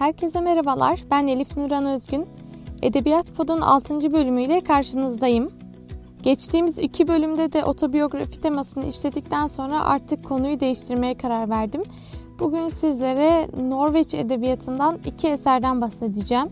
Herkese merhabalar. Ben Elif Nuran Özgün. Edebiyat Pod'un 6. bölümüyle karşınızdayım. Geçtiğimiz iki bölümde de otobiyografi temasını işledikten sonra artık konuyu değiştirmeye karar verdim. Bugün sizlere Norveç edebiyatından iki eserden bahsedeceğim.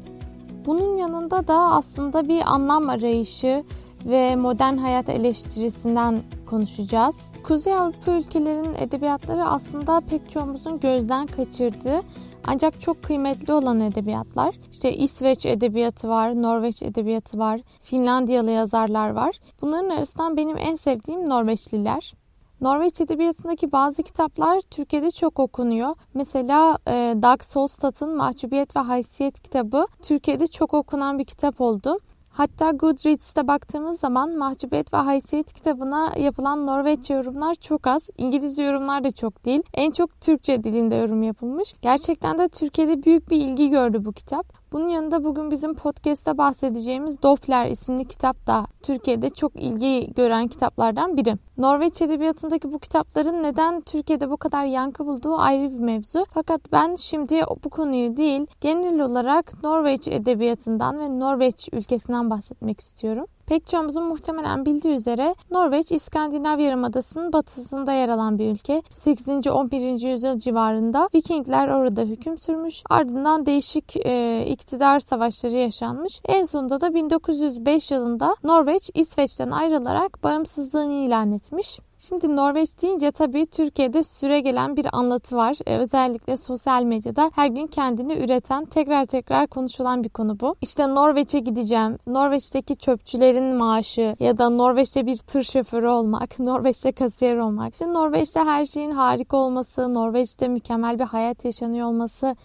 Bunun yanında da aslında bir anlam arayışı ve modern hayat eleştirisinden konuşacağız. Kuzey Avrupa ülkelerinin edebiyatları aslında pek çoğumuzun gözden kaçırdığı ancak çok kıymetli olan edebiyatlar. İşte İsveç edebiyatı var, Norveç edebiyatı var, Finlandiyalı yazarlar var. Bunların arasından benim en sevdiğim Norveçliler. Norveç edebiyatındaki bazı kitaplar Türkiye'de çok okunuyor. Mesela e, Dag Solstad'ın Mahcubiyet ve Haysiyet kitabı Türkiye'de çok okunan bir kitap oldu. Hatta Goodreads'te baktığımız zaman Mahcubiyet ve Haysiyet kitabına yapılan Norveççe yorumlar çok az. İngilizce yorumlar da çok değil. En çok Türkçe dilinde yorum yapılmış. Gerçekten de Türkiye'de büyük bir ilgi gördü bu kitap. Bunun yanında bugün bizim podcast'te bahsedeceğimiz Doppler isimli kitap da Türkiye'de çok ilgi gören kitaplardan biri. Norveç edebiyatındaki bu kitapların neden Türkiye'de bu kadar yankı bulduğu ayrı bir mevzu. Fakat ben şimdi bu konuyu değil, genel olarak Norveç edebiyatından ve Norveç ülkesinden bahsetmek istiyorum. Pek çoğumuzun muhtemelen bildiği üzere Norveç İskandinav Yarımadası'nın batısında yer alan bir ülke. 8. 11. yüzyıl civarında Vikingler orada hüküm sürmüş. Ardından değişik e, iktidar savaşları yaşanmış. En sonunda da 1905 yılında Norveç İsveç'ten ayrılarak bağımsızlığını ilan etmiş. Şimdi Norveç deyince tabii Türkiye'de süre gelen bir anlatı var. Ee, özellikle sosyal medyada her gün kendini üreten, tekrar tekrar konuşulan bir konu bu. İşte Norveç'e gideceğim, Norveç'teki çöpçülerin maaşı ya da Norveç'te bir tır şoförü olmak, Norveç'te kasiyer olmak. İşte Norveç'te her şeyin harika olması, Norveç'te mükemmel bir hayat yaşanıyor olması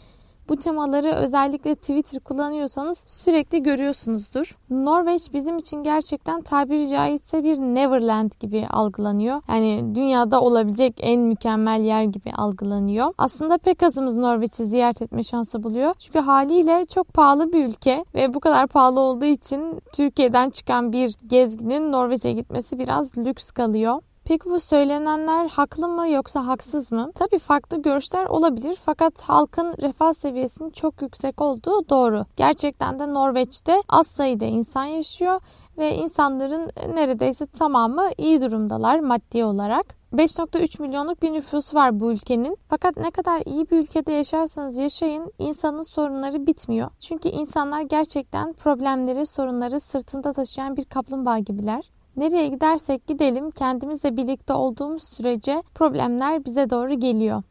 bu temaları özellikle Twitter kullanıyorsanız sürekli görüyorsunuzdur. Norveç bizim için gerçekten tabiri caizse bir Neverland gibi algılanıyor. Yani dünyada olabilecek en mükemmel yer gibi algılanıyor. Aslında pek azımız Norveç'i ziyaret etme şansı buluyor. Çünkü haliyle çok pahalı bir ülke ve bu kadar pahalı olduğu için Türkiye'den çıkan bir gezginin Norveç'e gitmesi biraz lüks kalıyor. Peki bu söylenenler haklı mı yoksa haksız mı? Tabii farklı görüşler olabilir fakat halkın refah seviyesinin çok yüksek olduğu doğru. Gerçekten de Norveç'te az sayıda insan yaşıyor ve insanların neredeyse tamamı iyi durumdalar maddi olarak. 5.3 milyonluk bir nüfusu var bu ülkenin. Fakat ne kadar iyi bir ülkede yaşarsanız yaşayın insanın sorunları bitmiyor. Çünkü insanlar gerçekten problemleri, sorunları sırtında taşıyan bir kaplumbağa gibiler. Nereye gidersek gidelim kendimizle birlikte olduğumuz sürece problemler bize doğru geliyor.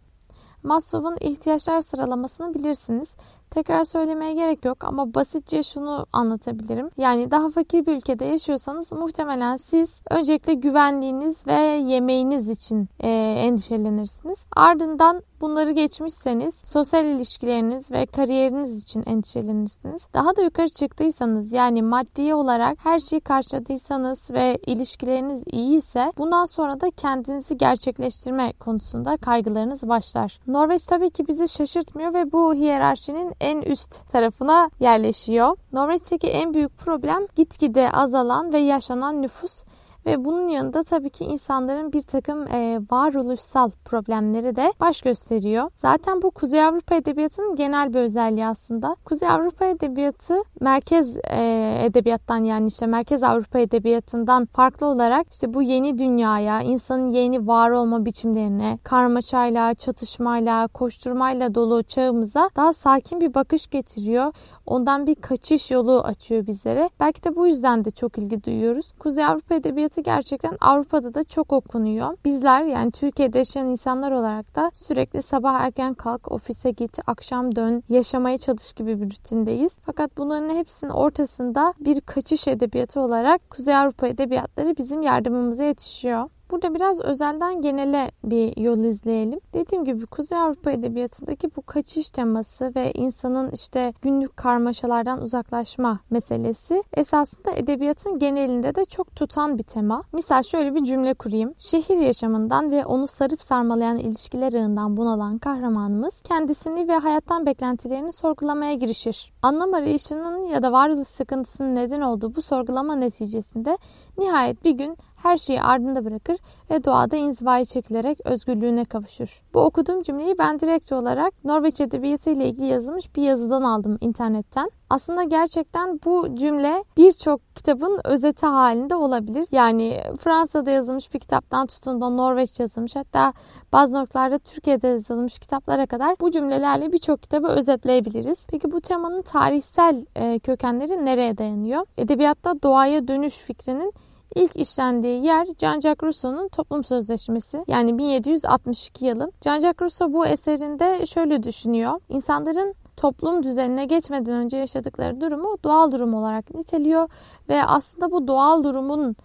Maslow'un ihtiyaçlar sıralamasını bilirsiniz. Tekrar söylemeye gerek yok ama basitçe şunu anlatabilirim. Yani daha fakir bir ülkede yaşıyorsanız muhtemelen siz öncelikle güvenliğiniz ve yemeğiniz için e, endişelenirsiniz. Ardından bunları geçmişseniz sosyal ilişkileriniz ve kariyeriniz için endişelenirsiniz. Daha da yukarı çıktıysanız yani maddi olarak her şeyi karşıladıysanız ve ilişkileriniz iyi ise bundan sonra da kendinizi gerçekleştirme konusunda kaygılarınız başlar. Norveç tabii ki bizi şaşırtmıyor ve bu hiyerarşinin en üst tarafına yerleşiyor. Norveç'teki en büyük problem gitgide azalan ve yaşanan nüfus ve bunun yanında tabii ki insanların bir takım e, varoluşsal problemleri de baş gösteriyor. Zaten bu Kuzey Avrupa Edebiyatı'nın genel bir özelliği aslında. Kuzey Avrupa Edebiyatı merkez e, edebiyattan yani işte Merkez Avrupa Edebiyatı'ndan farklı olarak işte bu yeni dünyaya, insanın yeni var olma biçimlerine, karmaşayla, çatışmayla, koşturmayla dolu çağımıza daha sakin bir bakış getiriyor. Ondan bir kaçış yolu açıyor bizlere. Belki de bu yüzden de çok ilgi duyuyoruz. Kuzey Avrupa Edebiyatı gerçekten Avrupa'da da çok okunuyor. Bizler yani Türkiye'de yaşayan insanlar olarak da sürekli sabah erken kalk, ofise git, akşam dön, yaşamaya çalış gibi bir rutindeyiz. Fakat bunların hepsinin ortasında bir kaçış edebiyatı olarak Kuzey Avrupa edebiyatları bizim yardımımıza yetişiyor. Burada biraz özelden genele bir yol izleyelim. Dediğim gibi Kuzey Avrupa Edebiyatı'ndaki bu kaçış teması ve insanın işte günlük karmaşalardan uzaklaşma meselesi esasında edebiyatın genelinde de çok tutan bir tema. Misal şöyle bir cümle kurayım. Şehir yaşamından ve onu sarıp sarmalayan ilişkiler ağından bunalan kahramanımız kendisini ve hayattan beklentilerini sorgulamaya girişir. Anlam arayışının ya da varoluş sıkıntısının neden olduğu bu sorgulama neticesinde nihayet bir gün her şeyi ardında bırakır ve doğada inzivaya çekilerek özgürlüğüne kavuşur. Bu okuduğum cümleyi ben direkt olarak Norveç Edebiyatı ile ilgili yazılmış bir yazıdan aldım internetten. Aslında gerçekten bu cümle birçok kitabın özeti halinde olabilir. Yani Fransa'da yazılmış bir kitaptan tutun da Norveç yazılmış hatta bazı noktalarda Türkiye'de yazılmış kitaplara kadar bu cümlelerle birçok kitabı özetleyebiliriz. Peki bu temanın tarihsel e, kökenleri nereye dayanıyor? Edebiyatta doğaya dönüş fikrinin İlk işlendiği yer Jean-Jacques Rousseau'nun Toplum Sözleşmesi yani 1762 yılı. Jean-Jacques Rousseau bu eserinde şöyle düşünüyor. İnsanların toplum düzenine geçmeden önce yaşadıkları durumu doğal durum olarak niteliyor ve aslında bu doğal durumun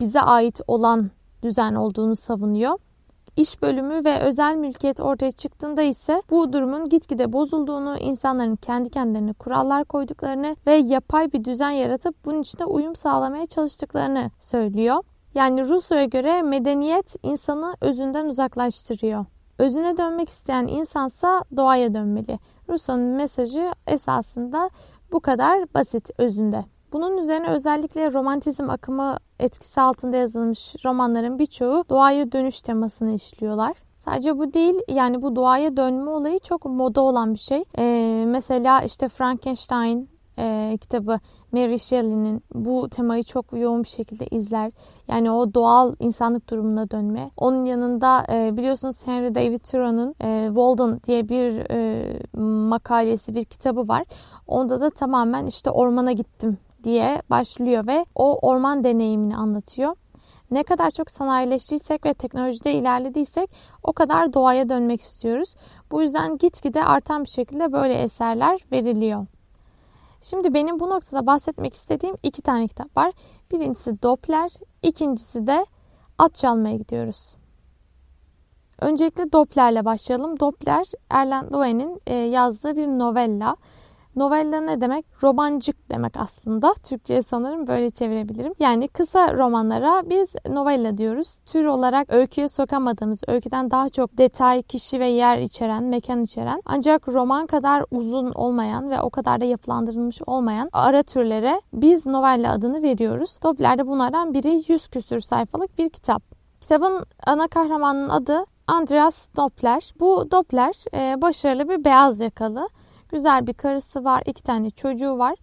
bize ait olan düzen olduğunu savunuyor. İş bölümü ve özel mülkiyet ortaya çıktığında ise bu durumun gitgide bozulduğunu, insanların kendi kendilerine kurallar koyduklarını ve yapay bir düzen yaratıp bunun içinde uyum sağlamaya çalıştıklarını söylüyor. Yani Rousseau'ya göre medeniyet insanı özünden uzaklaştırıyor. Özüne dönmek isteyen insansa doğaya dönmeli. Rousseau'nun mesajı esasında bu kadar basit özünde. Bunun üzerine özellikle romantizm akımı etkisi altında yazılmış romanların birçoğu doğaya dönüş temasını işliyorlar. Sadece bu değil yani bu doğaya dönme olayı çok moda olan bir şey. Ee, mesela işte Frankenstein e, kitabı Mary Shelley'nin bu temayı çok yoğun bir şekilde izler. Yani o doğal insanlık durumuna dönme. Onun yanında e, biliyorsunuz Henry David Thoreau'nun e, Walden diye bir e, makalesi, bir kitabı var. Onda da tamamen işte ormana gittim diye başlıyor ve o orman deneyimini anlatıyor. Ne kadar çok sanayileştiysek ve teknolojide ilerlediysek o kadar doğaya dönmek istiyoruz. Bu yüzden gitgide artan bir şekilde böyle eserler veriliyor. Şimdi benim bu noktada bahsetmek istediğim iki tane kitap var. Birincisi Doppler, ikincisi de At Çalmaya Gidiyoruz. Öncelikle Doppler'le başlayalım. Doppler Erland Loewen'in e, yazdığı bir novella. Novella ne demek? Romancık demek aslında. Türkçe'ye sanırım böyle çevirebilirim. Yani kısa romanlara biz novella diyoruz. Tür olarak öyküye sokamadığımız, öyküden daha çok detay, kişi ve yer içeren, mekan içeren ancak roman kadar uzun olmayan ve o kadar da yapılandırılmış olmayan ara türlere biz novella adını veriyoruz. Doppler'de bunlardan biri 100 küsür sayfalık bir kitap. Kitabın ana kahramanının adı Andreas Doppler. Bu Doppler e, başarılı bir beyaz yakalı Güzel bir karısı var, iki tane çocuğu var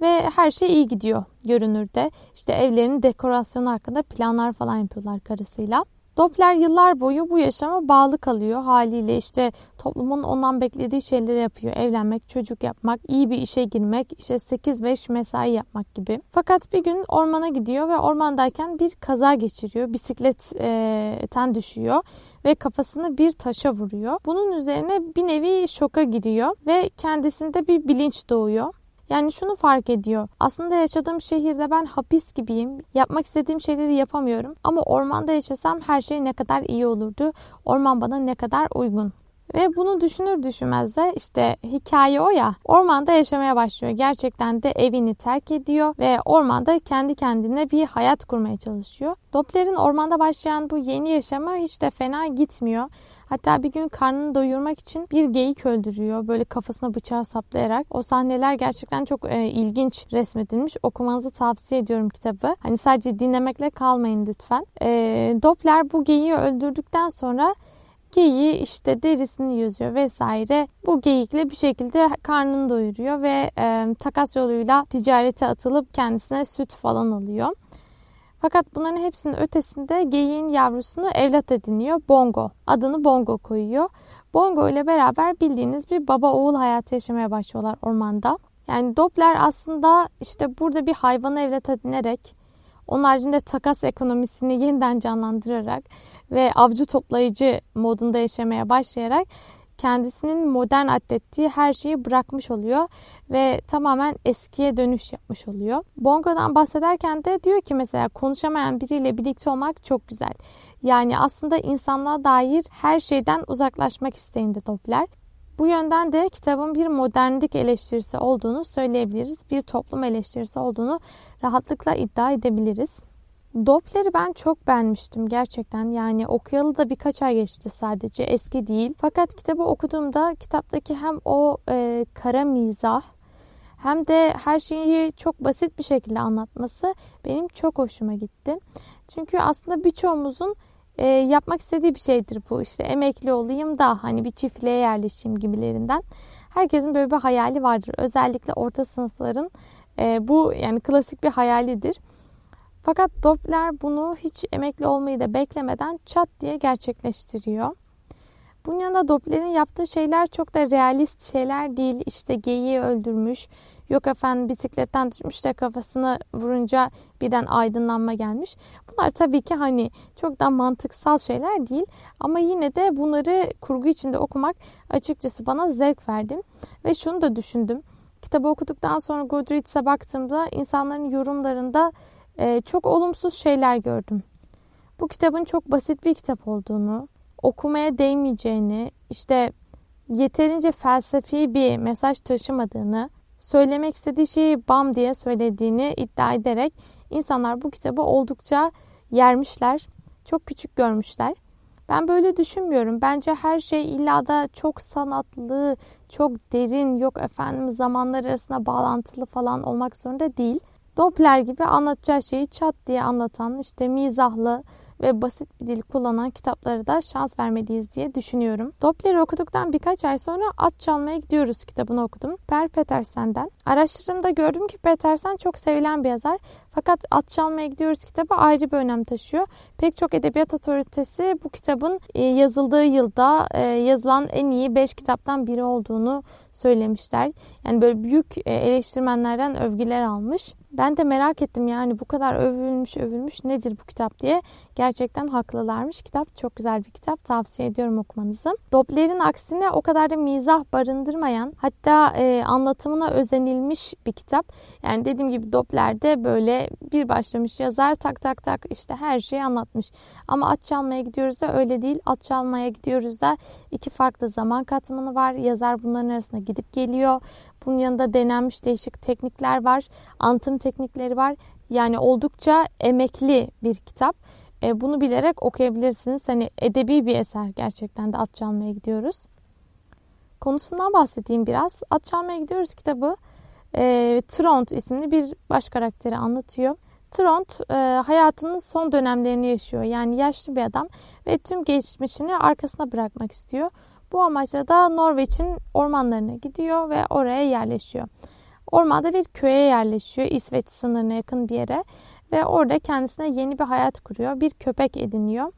ve her şey iyi gidiyor görünürde. İşte evlerinin dekorasyonu hakkında planlar falan yapıyorlar karısıyla. Doppler yıllar boyu bu yaşama bağlı kalıyor haliyle işte toplumun ondan beklediği şeyleri yapıyor. Evlenmek, çocuk yapmak, iyi bir işe girmek, işte 8-5 mesai yapmak gibi. Fakat bir gün ormana gidiyor ve ormandayken bir kaza geçiriyor. Bisikletten düşüyor ve kafasını bir taşa vuruyor. Bunun üzerine bir nevi şoka giriyor ve kendisinde bir bilinç doğuyor. Yani şunu fark ediyor. Aslında yaşadığım şehirde ben hapis gibiyim. Yapmak istediğim şeyleri yapamıyorum. Ama ormanda yaşasam her şey ne kadar iyi olurdu. Orman bana ne kadar uygun. Ve bunu düşünür düşünmez de işte hikaye o ya ormanda yaşamaya başlıyor. Gerçekten de evini terk ediyor ve ormanda kendi kendine bir hayat kurmaya çalışıyor. Doppler'in ormanda başlayan bu yeni yaşama hiç de fena gitmiyor. Hatta bir gün karnını doyurmak için bir geyik öldürüyor. Böyle kafasına bıçağı saplayarak. O sahneler gerçekten çok e, ilginç resmedilmiş. Okumanızı tavsiye ediyorum kitabı. Hani sadece dinlemekle kalmayın lütfen. E, Doppler bu geyiği öldürdükten sonra geyiği işte derisini yüzüyor vesaire. Bu geyikle bir şekilde karnını doyuruyor ve e, takas yoluyla ticarete atılıp kendisine süt falan alıyor. Fakat bunların hepsinin ötesinde geyiğin yavrusunu evlat ediniyor. Bongo. Adını Bongo koyuyor. Bongo ile beraber bildiğiniz bir baba oğul hayatı yaşamaya başlıyorlar ormanda. Yani Doppler aslında işte burada bir hayvanı evlat edinerek onun haricinde takas ekonomisini yeniden canlandırarak ve avcı toplayıcı modunda yaşamaya başlayarak kendisinin modern adettiği her şeyi bırakmış oluyor ve tamamen eskiye dönüş yapmış oluyor. Bongo'dan bahsederken de diyor ki mesela konuşamayan biriyle birlikte olmak çok güzel. Yani aslında insanlığa dair her şeyden uzaklaşmak isteğinde Doppler. Bu yönden de kitabın bir modernlik eleştirisi olduğunu söyleyebiliriz. Bir toplum eleştirisi olduğunu rahatlıkla iddia edebiliriz. Doppler'i ben çok beğenmiştim gerçekten. Yani okuyalı da birkaç ay geçti sadece. Eski değil. Fakat kitabı okuduğumda kitaptaki hem o e, kara mizah hem de her şeyi çok basit bir şekilde anlatması benim çok hoşuma gitti. Çünkü aslında birçoğumuzun e, yapmak istediği bir şeydir bu. İşte emekli olayım da hani bir çiftliğe yerleşeyim gibilerinden. Herkesin böyle bir hayali vardır. Özellikle orta sınıfların e, bu yani klasik bir hayalidir. Fakat Doppler bunu hiç emekli olmayı da beklemeden çat diye gerçekleştiriyor. Bunun yanında Doppler'in yaptığı şeyler çok da realist şeyler değil. İşte geyiği öldürmüş, yok efendim bisikletten düşmüş de kafasını vurunca birden aydınlanma gelmiş. Bunlar tabii ki hani çok da mantıksal şeyler değil. Ama yine de bunları kurgu içinde okumak açıkçası bana zevk verdi. Ve şunu da düşündüm. Kitabı okuduktan sonra Goodreads'e baktığımda insanların yorumlarında e, çok olumsuz şeyler gördüm. Bu kitabın çok basit bir kitap olduğunu, okumaya değmeyeceğini, işte yeterince felsefi bir mesaj taşımadığını, söylemek istediği şeyi bam diye söylediğini iddia ederek insanlar bu kitabı oldukça yermişler. Çok küçük görmüşler. Ben böyle düşünmüyorum. Bence her şey illa da çok sanatlı, çok derin, yok efendim zamanlar arasında bağlantılı falan olmak zorunda değil. Doppler gibi anlatacağı şeyi çat diye anlatan, işte mizahlı, ve basit bir dil kullanan kitaplara da şans vermeliyiz diye düşünüyorum. Doppler'i okuduktan birkaç ay sonra At Çalmaya Gidiyoruz kitabını okudum. Per Petersen'den. Araştırdığımda gördüm ki Petersen çok sevilen bir yazar. Fakat At Çalmaya Gidiyoruz kitabı ayrı bir önem taşıyor. Pek çok edebiyat otoritesi bu kitabın e, yazıldığı yılda e, yazılan en iyi 5 kitaptan biri olduğunu söylemişler. Yani böyle büyük e, eleştirmenlerden övgüler almış. Ben de merak ettim yani bu kadar övülmüş övülmüş nedir bu kitap diye. Gerçekten haklılarmış. Kitap çok güzel bir kitap. Tavsiye ediyorum okumanızı. Doppler'in aksine o kadar da mizah barındırmayan hatta e, anlatımına özenilmiş bir kitap. Yani dediğim gibi Doppler'de böyle bir başlamış yazar tak tak tak işte her şeyi anlatmış. Ama at çalmaya gidiyoruz da öyle değil. At çalmaya gidiyoruz da iki farklı zaman katmanı var. Yazar bunların arasında gidip geliyor. Bunun yanında denenmiş değişik teknikler var. Antım teknikleri var. Yani oldukça emekli bir kitap. E, bunu bilerek okuyabilirsiniz. Hani edebi bir eser gerçekten de At Çalmaya gidiyoruz. Konusundan bahsedeyim biraz. At Çalmaya gidiyoruz kitabı e, Trond isimli bir baş karakteri anlatıyor. Trond e, hayatının son dönemlerini yaşıyor. Yani yaşlı bir adam ve tüm geçmişini arkasına bırakmak istiyor. Bu amaçla da Norveç'in ormanlarına gidiyor ve oraya yerleşiyor. Ormanda bir köye yerleşiyor İsveç sınırına yakın bir yere ve orada kendisine yeni bir hayat kuruyor. Bir köpek ediniyor.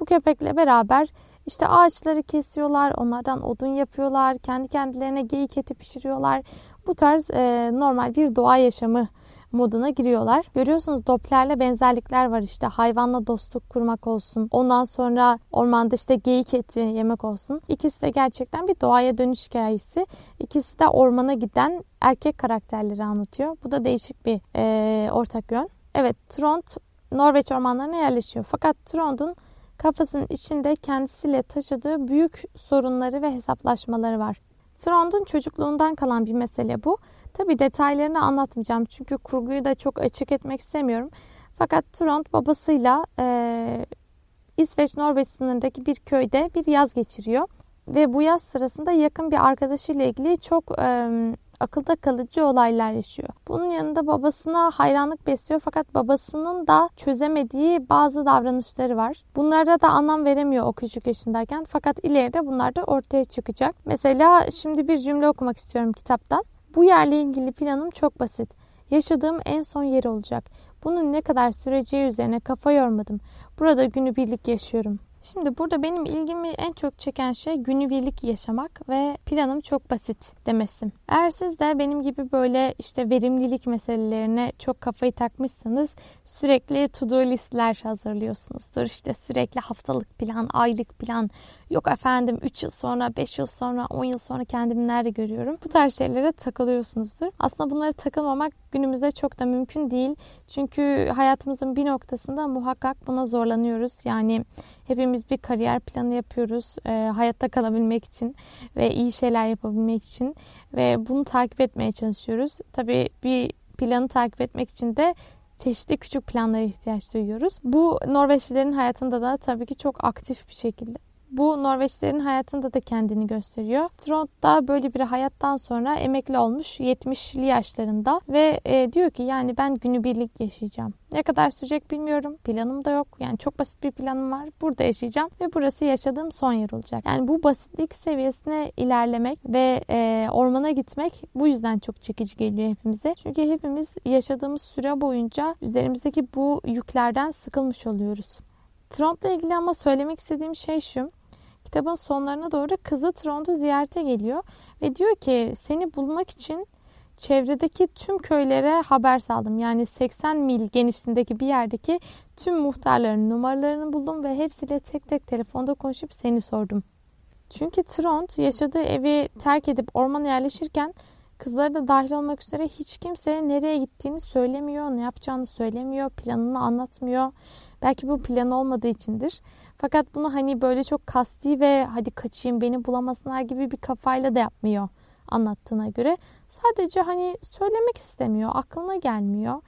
Bu köpekle beraber işte ağaçları kesiyorlar, onlardan odun yapıyorlar, kendi kendilerine geyik eti pişiriyorlar. Bu tarz e, normal bir doğa yaşamı moduna giriyorlar. Görüyorsunuz Doppler'le benzerlikler var işte hayvanla dostluk kurmak olsun. Ondan sonra ormanda işte geyik eti yemek olsun. İkisi de gerçekten bir doğaya dönüş hikayesi. İkisi de ormana giden erkek karakterleri anlatıyor. Bu da değişik bir e, ortak yön. Evet Trond Norveç ormanlarına yerleşiyor. Fakat Trond'un kafasının içinde kendisiyle taşıdığı büyük sorunları ve hesaplaşmaları var. Trond'un çocukluğundan kalan bir mesele bu. Tabi detaylarını anlatmayacağım çünkü kurguyu da çok açık etmek istemiyorum. Fakat Trond babasıyla e, İsveç-Norveç sınırındaki bir köyde bir yaz geçiriyor. Ve bu yaz sırasında yakın bir arkadaşıyla ilgili çok e, akılda kalıcı olaylar yaşıyor. Bunun yanında babasına hayranlık besliyor fakat babasının da çözemediği bazı davranışları var. Bunlara da anlam veremiyor o küçük yaşındayken fakat ileride bunlar da ortaya çıkacak. Mesela şimdi bir cümle okumak istiyorum kitaptan. Bu yerle ilgili planım çok basit. Yaşadığım en son yer olacak. Bunun ne kadar süreceği üzerine kafa yormadım. Burada günübirlik yaşıyorum. Şimdi burada benim ilgimi en çok çeken şey günübirlik yaşamak ve planım çok basit demesim. Eğer siz de benim gibi böyle işte verimlilik meselelerine çok kafayı takmışsanız sürekli to do listler hazırlıyorsunuzdur. İşte sürekli haftalık plan, aylık plan, yok efendim 3 yıl sonra, 5 yıl sonra, 10 yıl sonra kendimi nerede görüyorum. Bu tarz şeylere takılıyorsunuzdur. Aslında bunları takılmamak günümüzde çok da mümkün değil. Çünkü hayatımızın bir noktasında muhakkak buna zorlanıyoruz. Yani hepimiz bir kariyer planı yapıyoruz e, hayatta kalabilmek için ve iyi şeyler yapabilmek için ve bunu takip etmeye çalışıyoruz. Tabii bir planı takip etmek için de çeşitli küçük planlara ihtiyaç duyuyoruz. Bu Norveçlilerin hayatında da tabii ki çok aktif bir şekilde Bu Norveçlerin hayatında da kendini gösteriyor. Trond da böyle bir hayattan sonra emekli olmuş 70'li yaşlarında ve e, diyor ki yani ben günübirlik yaşayacağım. Ne kadar sürecek bilmiyorum. Planım da yok. Yani çok basit bir planım var. Burada yaşayacağım ve burası yaşadığım son yer olacak. Yani bu basitlik seviyesine ilerlemek ve e, ormana gitmek bu yüzden çok çekici geliyor hepimize. Çünkü hepimiz yaşadığımız süre boyunca üzerimizdeki bu yüklerden sıkılmış oluyoruz. Trump'la ilgili ama söylemek istediğim şey şu. Kitabın sonlarına doğru kızı Trond'u ziyarete geliyor ve diyor ki seni bulmak için çevredeki tüm köylere haber saldım. Yani 80 mil genişliğindeki bir yerdeki tüm muhtarların numaralarını buldum ve hepsiyle tek tek telefonda konuşup seni sordum. Çünkü Trond yaşadığı evi terk edip ormana yerleşirken kızları da dahil olmak üzere hiç kimseye nereye gittiğini söylemiyor, ne yapacağını söylemiyor, planını anlatmıyor. Belki bu plan olmadığı içindir. Fakat bunu hani böyle çok kasti ve hadi kaçayım beni bulamasınlar gibi bir kafayla da yapmıyor anlattığına göre. Sadece hani söylemek istemiyor, aklına gelmiyor.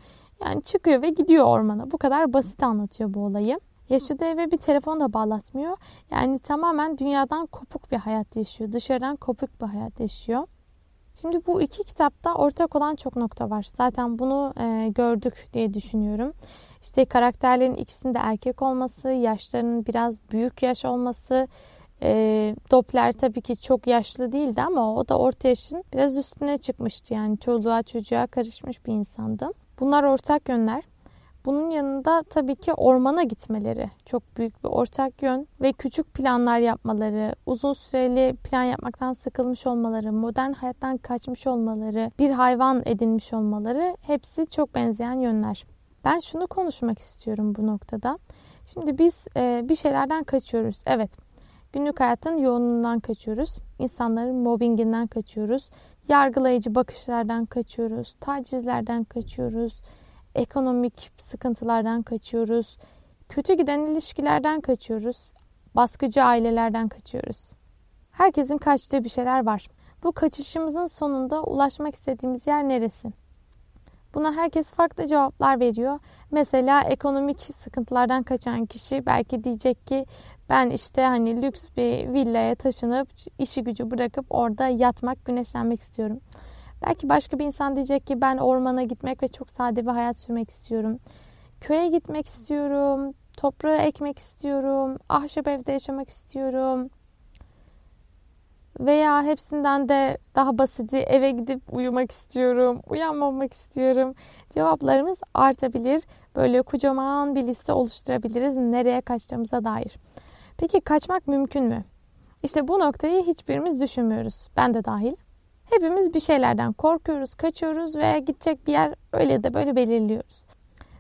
Yani çıkıyor ve gidiyor ormana. Bu kadar basit anlatıyor bu olayı. Yaşadığı eve bir telefon da bağlatmıyor. Yani tamamen dünyadan kopuk bir hayat yaşıyor. Dışarıdan kopuk bir hayat yaşıyor. Şimdi bu iki kitapta ortak olan çok nokta var. Zaten bunu e, gördük diye düşünüyorum. İşte karakterlerin ikisinde erkek olması, yaşlarının biraz büyük yaş olması. E, Doppler tabii ki çok yaşlı değildi ama o da orta yaşın biraz üstüne çıkmıştı. Yani çoluğa çocuğa karışmış bir insandı. Bunlar ortak yönler. Bunun yanında tabii ki ormana gitmeleri çok büyük bir ortak yön ve küçük planlar yapmaları, uzun süreli plan yapmaktan sıkılmış olmaları, modern hayattan kaçmış olmaları, bir hayvan edinmiş olmaları hepsi çok benzeyen yönler. Ben şunu konuşmak istiyorum bu noktada. Şimdi biz e, bir şeylerden kaçıyoruz. Evet. Günlük hayatın yoğunluğundan kaçıyoruz. İnsanların mobbinginden kaçıyoruz. Yargılayıcı bakışlardan kaçıyoruz. Tacizlerden kaçıyoruz. Ekonomik sıkıntılardan kaçıyoruz. Kötü giden ilişkilerden kaçıyoruz. Baskıcı ailelerden kaçıyoruz. Herkesin kaçtığı bir şeyler var. Bu kaçışımızın sonunda ulaşmak istediğimiz yer neresi? Buna herkes farklı cevaplar veriyor. Mesela ekonomik sıkıntılardan kaçan kişi belki diyecek ki ben işte hani lüks bir villaya taşınıp işi gücü bırakıp orada yatmak, güneşlenmek istiyorum. Belki başka bir insan diyecek ki ben ormana gitmek ve çok sade bir hayat sürmek istiyorum. Köye gitmek istiyorum, toprağı ekmek istiyorum, ahşap evde yaşamak istiyorum. Veya hepsinden de daha basiti eve gidip uyumak istiyorum, uyanmamak istiyorum. Cevaplarımız artabilir. Böyle kocaman bir liste oluşturabiliriz nereye kaçtığımıza dair. Peki kaçmak mümkün mü? İşte bu noktayı hiçbirimiz düşünmüyoruz. Ben de dahil. Hepimiz bir şeylerden korkuyoruz, kaçıyoruz veya gidecek bir yer öyle de böyle belirliyoruz.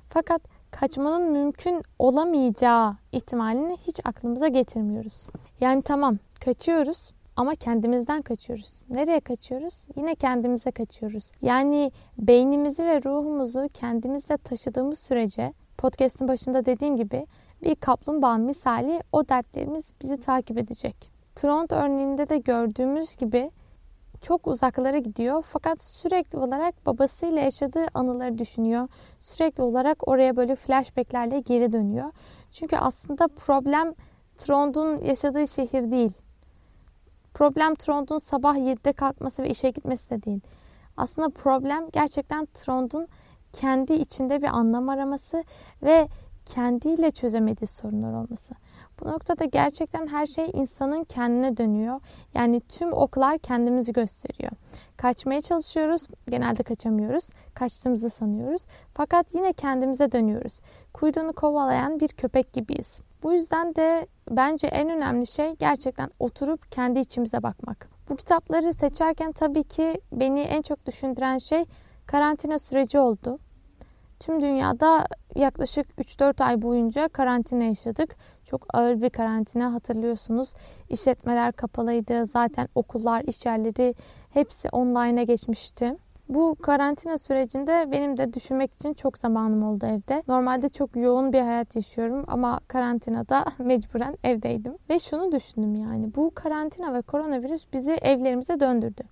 Fakat kaçmanın mümkün olamayacağı ihtimalini hiç aklımıza getirmiyoruz. Yani tamam kaçıyoruz ama kendimizden kaçıyoruz. Nereye kaçıyoruz? Yine kendimize kaçıyoruz. Yani beynimizi ve ruhumuzu kendimizle taşıdığımız sürece podcast'ın başında dediğim gibi bir kaplumbağa misali o dertlerimiz bizi takip edecek. Trond örneğinde de gördüğümüz gibi çok uzaklara gidiyor fakat sürekli olarak babasıyla yaşadığı anıları düşünüyor. Sürekli olarak oraya böyle flashbacklerle geri dönüyor. Çünkü aslında problem Trond'un yaşadığı şehir değil. Problem Trond'un sabah 7'de kalkması ve işe gitmesi de değil. Aslında problem gerçekten Trond'un kendi içinde bir anlam araması ve kendiyle çözemediği sorunlar olması. Bu noktada gerçekten her şey insanın kendine dönüyor. Yani tüm oklar kendimizi gösteriyor. Kaçmaya çalışıyoruz, genelde kaçamıyoruz. Kaçtığımızı sanıyoruz. Fakat yine kendimize dönüyoruz. Kuyruğunu kovalayan bir köpek gibiyiz. Bu yüzden de bence en önemli şey gerçekten oturup kendi içimize bakmak. Bu kitapları seçerken tabii ki beni en çok düşündüren şey karantina süreci oldu. Tüm dünyada yaklaşık 3-4 ay boyunca karantina yaşadık. Çok ağır bir karantina hatırlıyorsunuz. İşletmeler kapalıydı. Zaten okullar, iş yerleri hepsi online'a geçmişti. Bu karantina sürecinde benim de düşünmek için çok zamanım oldu evde. Normalde çok yoğun bir hayat yaşıyorum ama karantinada mecburen evdeydim. Ve şunu düşündüm yani bu karantina ve koronavirüs bizi evlerimize döndürdü.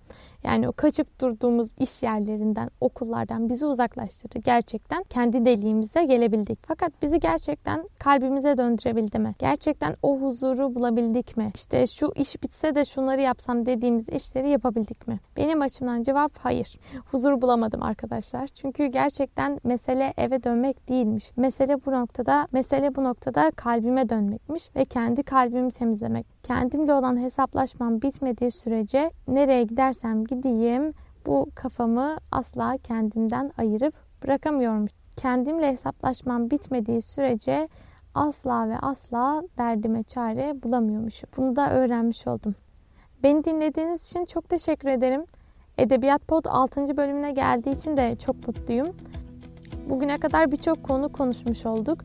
Yani o kaçıp durduğumuz iş yerlerinden, okullardan bizi uzaklaştırdı. Gerçekten kendi deliğimize gelebildik. Fakat bizi gerçekten kalbimize döndürebildi mi? Gerçekten o huzuru bulabildik mi? İşte şu iş bitse de şunları yapsam dediğimiz işleri yapabildik mi? Benim açımdan cevap hayır. Huzur bulamadım arkadaşlar. Çünkü gerçekten mesele eve dönmek değilmiş. Mesele bu noktada, mesele bu noktada kalbime dönmekmiş ve kendi kalbimi temizlemek. Kendimle olan hesaplaşmam bitmediği sürece nereye gidersem gideyim bu kafamı asla kendimden ayırıp bırakamıyormuş. Kendimle hesaplaşmam bitmediği sürece asla ve asla derdime çare bulamıyormuşum. Bunu da öğrenmiş oldum. Beni dinlediğiniz için çok teşekkür ederim. Edebiyat Pod 6. bölümüne geldiği için de çok mutluyum. Bugüne kadar birçok konu konuşmuş olduk.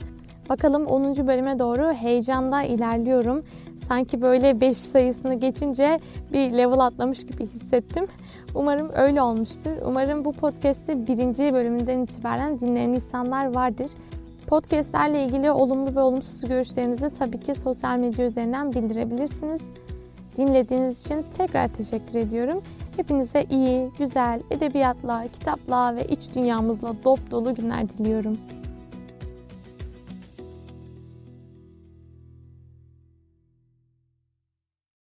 Bakalım 10. bölüme doğru heyecanla ilerliyorum. Sanki böyle 5 sayısını geçince bir level atlamış gibi hissettim. Umarım öyle olmuştur. Umarım bu podcast'i birinci bölümünden itibaren dinleyen insanlar vardır. Podcast'lerle ilgili olumlu ve olumsuz görüşlerinizi tabii ki sosyal medya üzerinden bildirebilirsiniz. Dinlediğiniz için tekrar teşekkür ediyorum. Hepinize iyi, güzel, edebiyatla, kitapla ve iç dünyamızla dop dolu günler diliyorum.